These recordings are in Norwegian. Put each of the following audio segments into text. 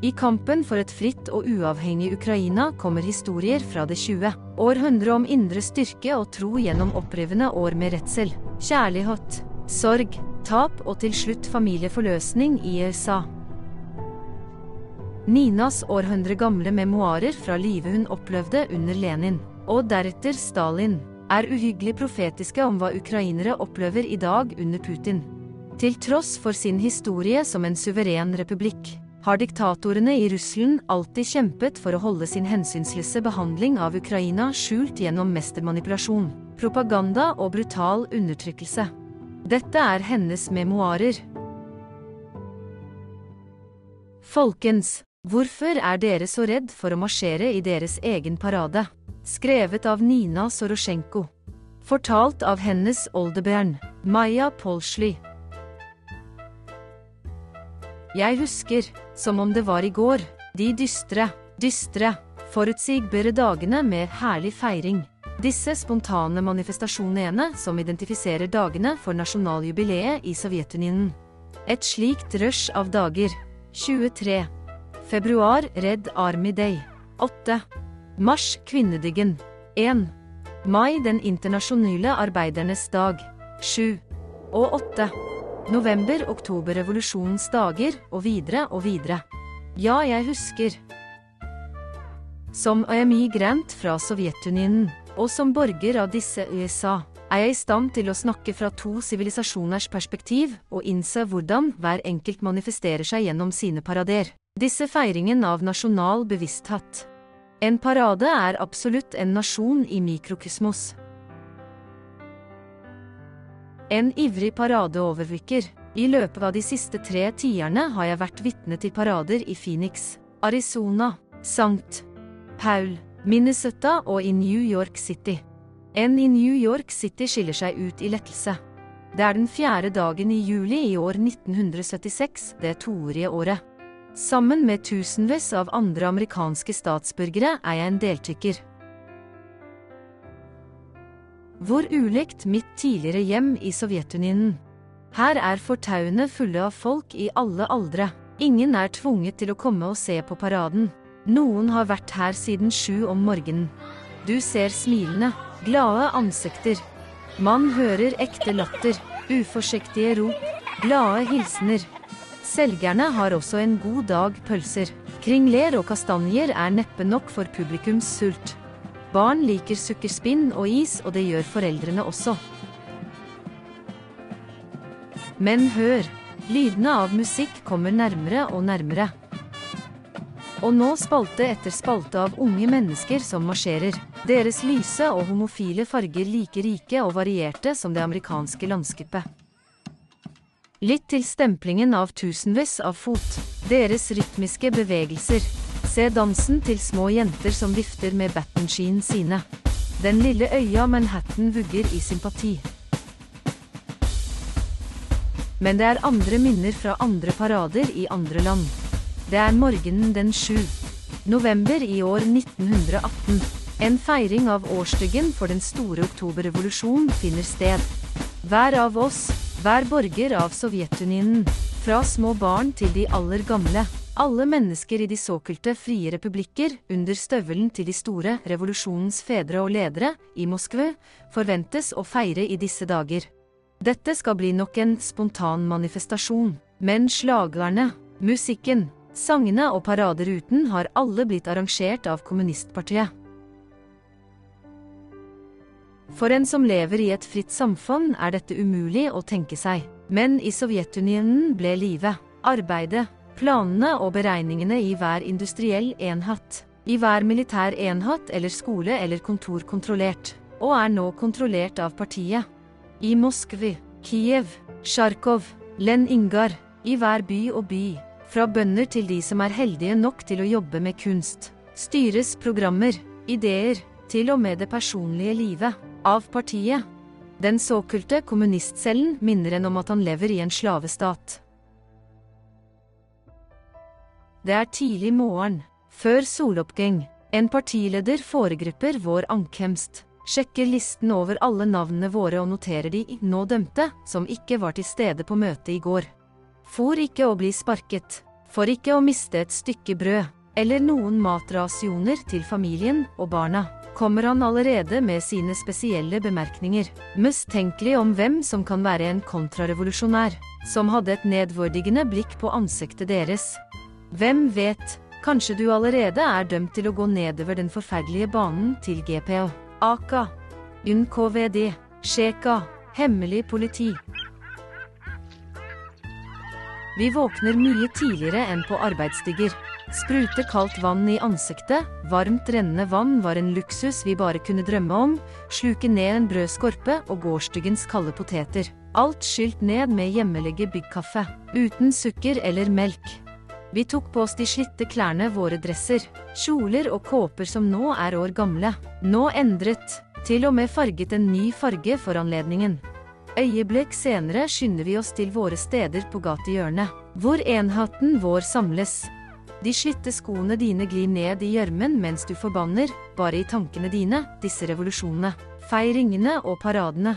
I kampen for et fritt og uavhengig Ukraina kommer historier fra det 20. århundre om indre styrke og tro gjennom opprivende år med redsel, kjærlighet, sorg, tap og til slutt familieforløsning i USA. Ninas århundre gamle memoarer fra livet hun opplevde under Lenin, og deretter Stalin, er uhyggelig profetiske om hva ukrainere opplever i dag under Putin. Til tross for sin historie som en suveren republikk, har diktatorene i Russland alltid kjempet for å holde sin hensynsløse behandling av Ukraina skjult gjennom mestermanipulasjon, propaganda og brutal undertrykkelse. Dette er hennes memoarer. Folkens, hvorfor er dere så redd for å marsjere i deres egen parade? Skrevet av Nina Sorosjenko. Fortalt av hennes oldebjørn, Maja Polsly. Jeg husker, som om det var i går, de dystre, dystre, forutsigbare dagene med herlig feiring. Disse spontane manifestasjonene som identifiserer dagene for nasjonaljubileet i Sovjetunionen. Et slikt rush av dager. 23. Februar Red Army Day. 8. Mars Kvinnediggen. 1. Mai Den internasjonale arbeidernes dag. 7. Og 8. November Oktober Revolusjonens dager, og videre og videre. Ja, jeg husker. Som emigrant fra Sovjetunionen, og som borger av disse USA, er jeg i stand til å snakke fra to sivilisasjoners perspektiv og innse hvordan hver enkelt manifesterer seg gjennom sine parader. Disse feiringen av nasjonal bevissthet. En parade er absolutt en nasjon i mikrokosmos. En ivrig paradeovervikker. I løpet av de siste tre tierne har jeg vært vitne til parader i Phoenix, Arizona, St. Paul, Minnesota og i New York City. En i New York City skiller seg ut i lettelse. Det er den fjerde dagen i juli i år 1976, det toårige året. Sammen med tusenvis av andre amerikanske statsborgere er jeg en deltaker. Hvor ulikt mitt tidligere hjem i Sovjetunionen. Her er fortauene fulle av folk i alle aldre. Ingen er tvunget til å komme og se på paraden. Noen har vært her siden sju om morgenen. Du ser smilende, glade ansikter. Man hører ekte latter, uforsiktige rop, glade hilsener. Selgerne har også en god dag pølser. Kringler og kastanjer er neppe nok for publikums sult. Barn liker sukkerspinn og is, og det gjør foreldrene også. Men hør, lydene av musikk kommer nærmere og nærmere. Og nå spalte etter spalte av unge mennesker som marsjerer. Deres lyse og homofile farger like rike og varierte som det amerikanske landskapet. Litt til stemplingen av tusenvis av fot. Deres rytmiske bevegelser. Se dansen til små jenter som vifter med battenskiene sine. Den lille øya Manhattan vugger i sympati. Men det er andre minner fra andre parader i andre land. Det er morgenen den 7. november i år 1918. En feiring av årsdagen for den store oktoberrevolusjonen finner sted. Hver av oss, hver borger av Sovjetunionen, fra små barn til de aller gamle, alle mennesker i de såkalte frie republikker under støvelen til de store revolusjonens fedre og ledere i Moskva forventes å feire i disse dager. Dette skal bli nok en spontan manifestasjon, men slagerne, musikken, sangene og paraderuten har alle blitt arrangert av kommunistpartiet. For en som lever i et fritt samfunn er dette umulig å tenke seg, men i Sovjetunionen ble livet, arbeidet, Planene og beregningene i hver industriell enhet, i hver militær enhet eller skole eller kontor kontrollert, og er nå kontrollert av partiet. I Moskvi, Kiev, Sjarkov, Len-Ingar, i hver by og by, fra bønder til de som er heldige nok til å jobbe med kunst, styres programmer, ideer, til og med det personlige livet, av partiet. Den såkalte kommunistcellen minner en om at han lever i en slavestat. Det er tidlig morgen, før soloppgang. En partileder foregrupper vår ankomst, sjekker listen over alle navnene våre og noterer de nå dømte som ikke var til stede på møtet i går. For ikke å bli sparket, For ikke å miste et stykke brød, eller noen matrasjoner til familien og barna, kommer han allerede med sine spesielle bemerkninger, mistenkelig om hvem som kan være en kontrarevolusjonær, som hadde et nedverdigende blikk på ansiktet deres. Hvem vet, kanskje du allerede er dømt til å gå nedover den forferdelige banen til GPO, AKA, UNKVD, Sjeka, hemmelig politi. Vi våkner mye tidligere enn på arbeidsdigger. Sprute kaldt vann i ansiktet, varmt rennende vann var en luksus vi bare kunne drømme om, sluke ned en brødskorpe og gårsdagens kalde poteter. Alt skylt ned med hjemmelige byggkaffe, uten sukker eller melk. Vi tok på oss de slitte klærne, våre dresser, kjoler og kåper som nå er år gamle, nå endret, til og med farget en ny farge for anledningen. Øyeblikk senere skynder vi oss til våre steder på gatehjørnet, hvor enheten vår samles. De slitte skoene dine glir ned i gjørmen mens du forbanner, bare i tankene dine, disse revolusjonene, feiringene og paradene.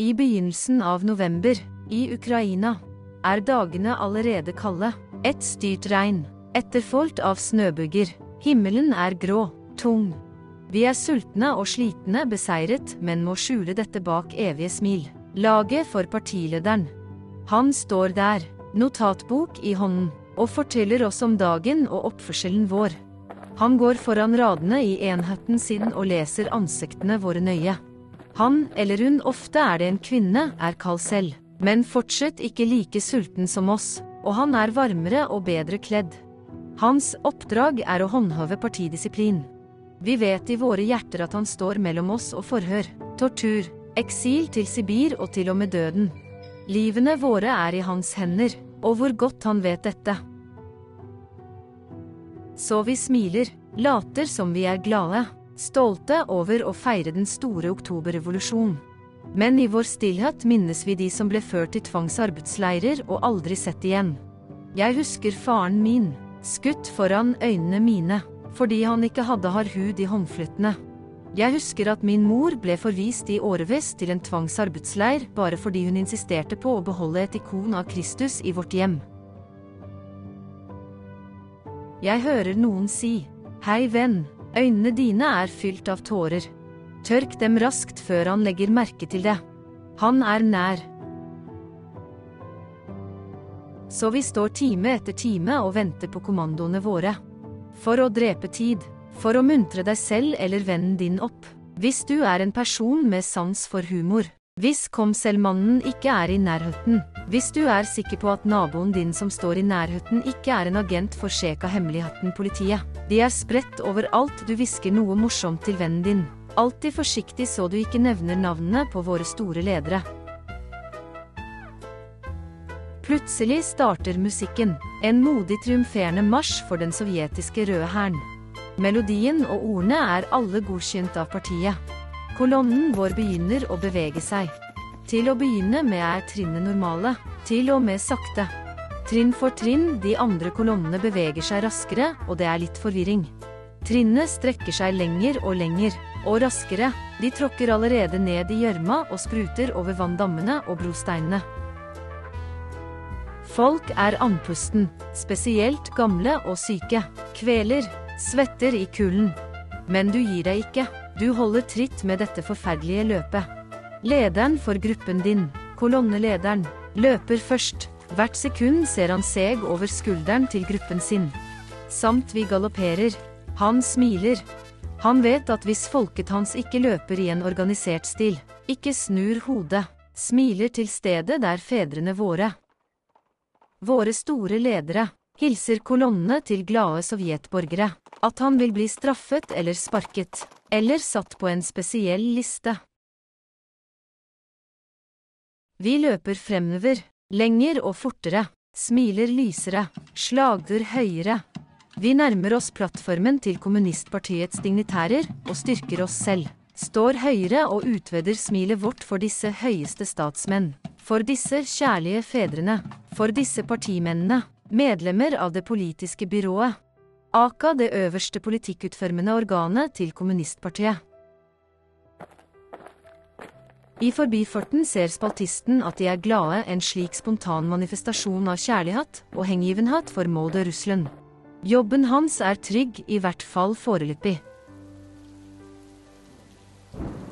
I begynnelsen av november, i Ukraina, er dagene allerede kalde. Et styrt regn, etterfulgt av snøbyger. Himmelen er grå, tung. Vi er sultne og slitne, beseiret, men må skjule dette bak evige smil. Laget for partilederen. Han står der notatbok i hånden, og forteller oss om dagen og oppførselen vår. Han går foran radene i enheten sin og leser ansiktene våre nøye. Han, eller hun, ofte er det en kvinne, er kald selv, men fortsatt ikke like sulten som oss, og han er varmere og bedre kledd. Hans oppdrag er å håndheve partidisiplin. Vi vet i våre hjerter at han står mellom oss og forhør, tortur, eksil til Sibir og til og med døden. Livene våre er i hans hender, og hvor godt han vet dette. Så vi smiler, later som vi er glade, stolte over å feire den store oktoberrevolusjon. Men i vår stillhet minnes vi de som ble ført til tvangsarbeidsleirer og aldri sett igjen. Jeg husker faren min, skutt foran øynene mine, fordi han ikke hadde hard hud i håndflettene. Jeg husker at min mor ble forvist i årevis til en tvangsarbeidsleir bare fordi hun insisterte på å beholde et ikon av Kristus i vårt hjem. Jeg hører noen si, Hei venn, øynene dine er fylt av tårer. Tørk dem raskt før han legger merke til det. Han er nær. Så vi står time etter time og venter på kommandoene våre. For å drepe tid for å muntre deg selv eller vennen din opp. Hvis du er en person med sans for humor. Hvis komselmannen ikke er i nærheten. Hvis du er sikker på at naboen din som står i nærheten ikke er en agent for Sjeka-hemmeligheten-politiet. De er spredt overalt, du hvisker noe morsomt til vennen din. Alltid forsiktig så du ikke nevner navnene på våre store ledere. Plutselig starter musikken. En modig triumferende marsj for den sovjetiske røde hæren. Melodien og ordene er alle godkjent av partiet. Kolonnen vår begynner å bevege seg. Til å begynne med er trinnet normale, til og med sakte. Trinn for trinn, de andre kolonnene beveger seg raskere, og det er litt forvirring. Trinnet strekker seg lenger og lenger, og raskere, de tråkker allerede ned i gjørma og spruter over vanndammene og brosteinene. Folk er andpusten, spesielt gamle og syke. Kveler, svetter i kulden. Men du gir deg ikke, du holder tritt med dette forferdelige løpet. Lederen for gruppen din, kolonnelederen, løper først. Hvert sekund ser han seg over skulderen til gruppen sin. Samt vi galopperer. Han smiler. Han vet at hvis folket hans ikke løper i en organisert stil, ikke snur hodet, smiler til stedet der fedrene våre, våre store ledere, hilser kolonnene til glade sovjetborgere at han vil bli straffet eller sparket, eller satt på en spesiell liste. Vi løper fremover, lenger og fortere, smiler lysere, slagder høyere. Vi nærmer oss plattformen til kommunistpartiets dignitærer og styrker oss selv, står høyere og utveder smilet vårt for disse høyeste statsmenn, for disse kjærlige fedrene, for disse partimennene, medlemmer av det politiske byrået. AKA det øverste politikkutformende organet til kommunistpartiet. I forbifarten ser spaltisten at de er glade en slik spontan manifestasjon av kjærlighet og hengivenhet for Maud og Russland. Jobben hans er trygg, i hvert fall foreløpig.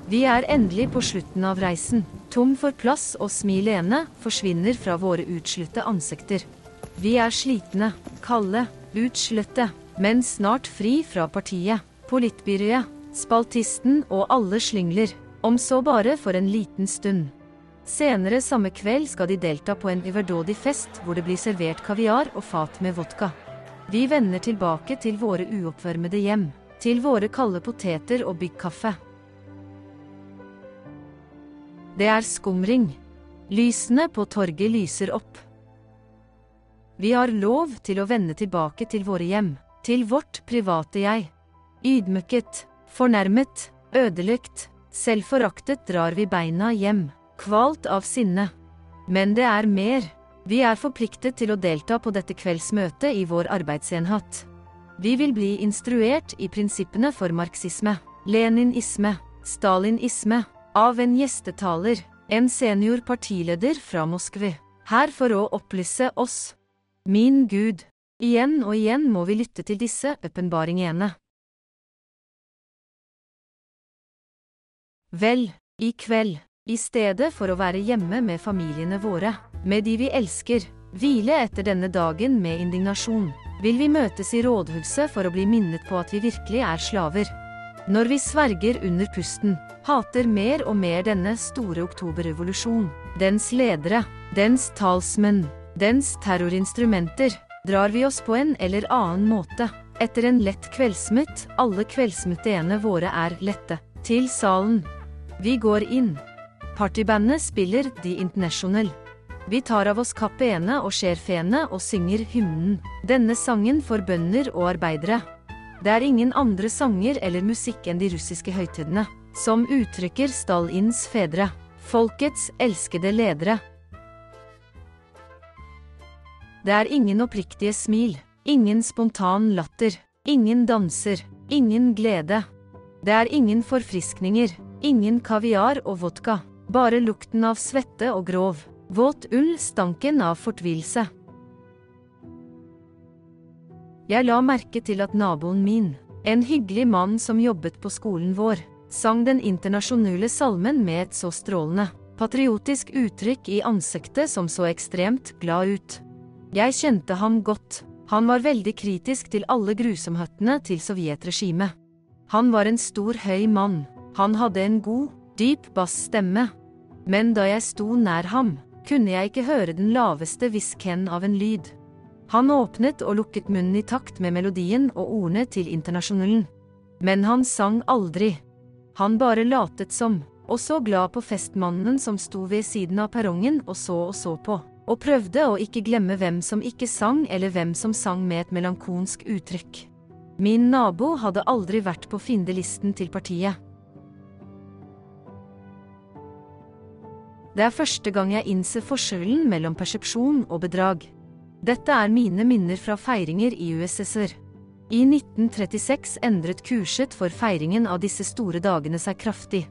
Vi er endelig på slutten av reisen. Tom for plass og smil ene forsvinner fra våre utslutte ansikter. Vi er slitne, kalde, utslutte, men snart fri fra partiet, politbyrået, spaltisten og alle slyngler, om så bare for en liten stund. Senere samme kveld skal de delta på en uverdådig fest hvor det blir servert kaviar og fat med vodka. Vi vender tilbake til våre uoppvarmede hjem, til våre kalde poteter og byggkaffe. Det er skumring. Lysene på torget lyser opp. Vi har lov til å vende tilbake til våre hjem, til vårt private jeg. Ydmyket, fornærmet, ødelagt, selvforaktet drar vi beina hjem, kvalt av sinne. Men det er mer. Vi er forpliktet til å delta på dette kvelds møte i vår arbeidsenhet. Vi vil bli instruert i prinsippene for marxisme, leninisme, stalinisme, av en gjestetaler, en senior partileder fra Moskva, her for å opplyse oss. Min Gud, igjen og igjen må vi lytte til disse åpenbaringene. Vel, i kveld, i stedet for å være hjemme med familiene våre, med de vi elsker, hvile etter denne dagen med indignasjon, vil vi møtes i rådhuset for å bli minnet på at vi virkelig er slaver. Når vi sverger under pusten, hater mer og mer denne store oktoberrevolusjon, dens ledere, dens talsmenn, dens terrorinstrumenter, drar vi oss på en eller annen måte, etter en lett kveldsmutt, alle kveldsmuttene våre er lette, til salen. Vi går inn. Partybandet spiller The International. Vi tar av oss kappene og skjerfene og synger hymnen. Denne sangen for bønder og arbeidere. Det er ingen andre sanger eller musikk enn de russiske høytidene, som uttrykker Stalins fedre, folkets elskede ledere. Det er ingen oppriktige smil, ingen spontan latter, ingen danser, ingen glede. Det er ingen forfriskninger, Ingen kaviar og vodka, bare lukten av svette og grov, våt ull, stanken av fortvilelse. Jeg la merke til at naboen min, en hyggelig mann som jobbet på skolen vår, sang den internasjonale salmen med et så strålende, patriotisk uttrykk i ansiktet som så ekstremt glad ut. Jeg kjente ham godt, han var veldig kritisk til alle grusomhetene til sovjetregimet. Han var en stor, høy mann, han hadde en god, dyp bassstemme, men da jeg sto nær ham, kunne jeg ikke høre den laveste hvisken av en lyd. Han åpnet og lukket munnen i takt med melodien og ordene til Internasjonalen. Men han sang aldri. Han bare latet som, og så glad på festmannen som sto ved siden av perrongen og så og så på, og prøvde å ikke glemme hvem som ikke sang eller hvem som sang med et melankolsk uttrykk. Min nabo hadde aldri vært på fiendelisten til partiet. Det er første gang jeg innser forskjellen mellom persepsjon og bedrag. Dette er mine minner fra feiringer i USSR. I 1936 endret kurset for feiringen av disse store dagene seg kraftig.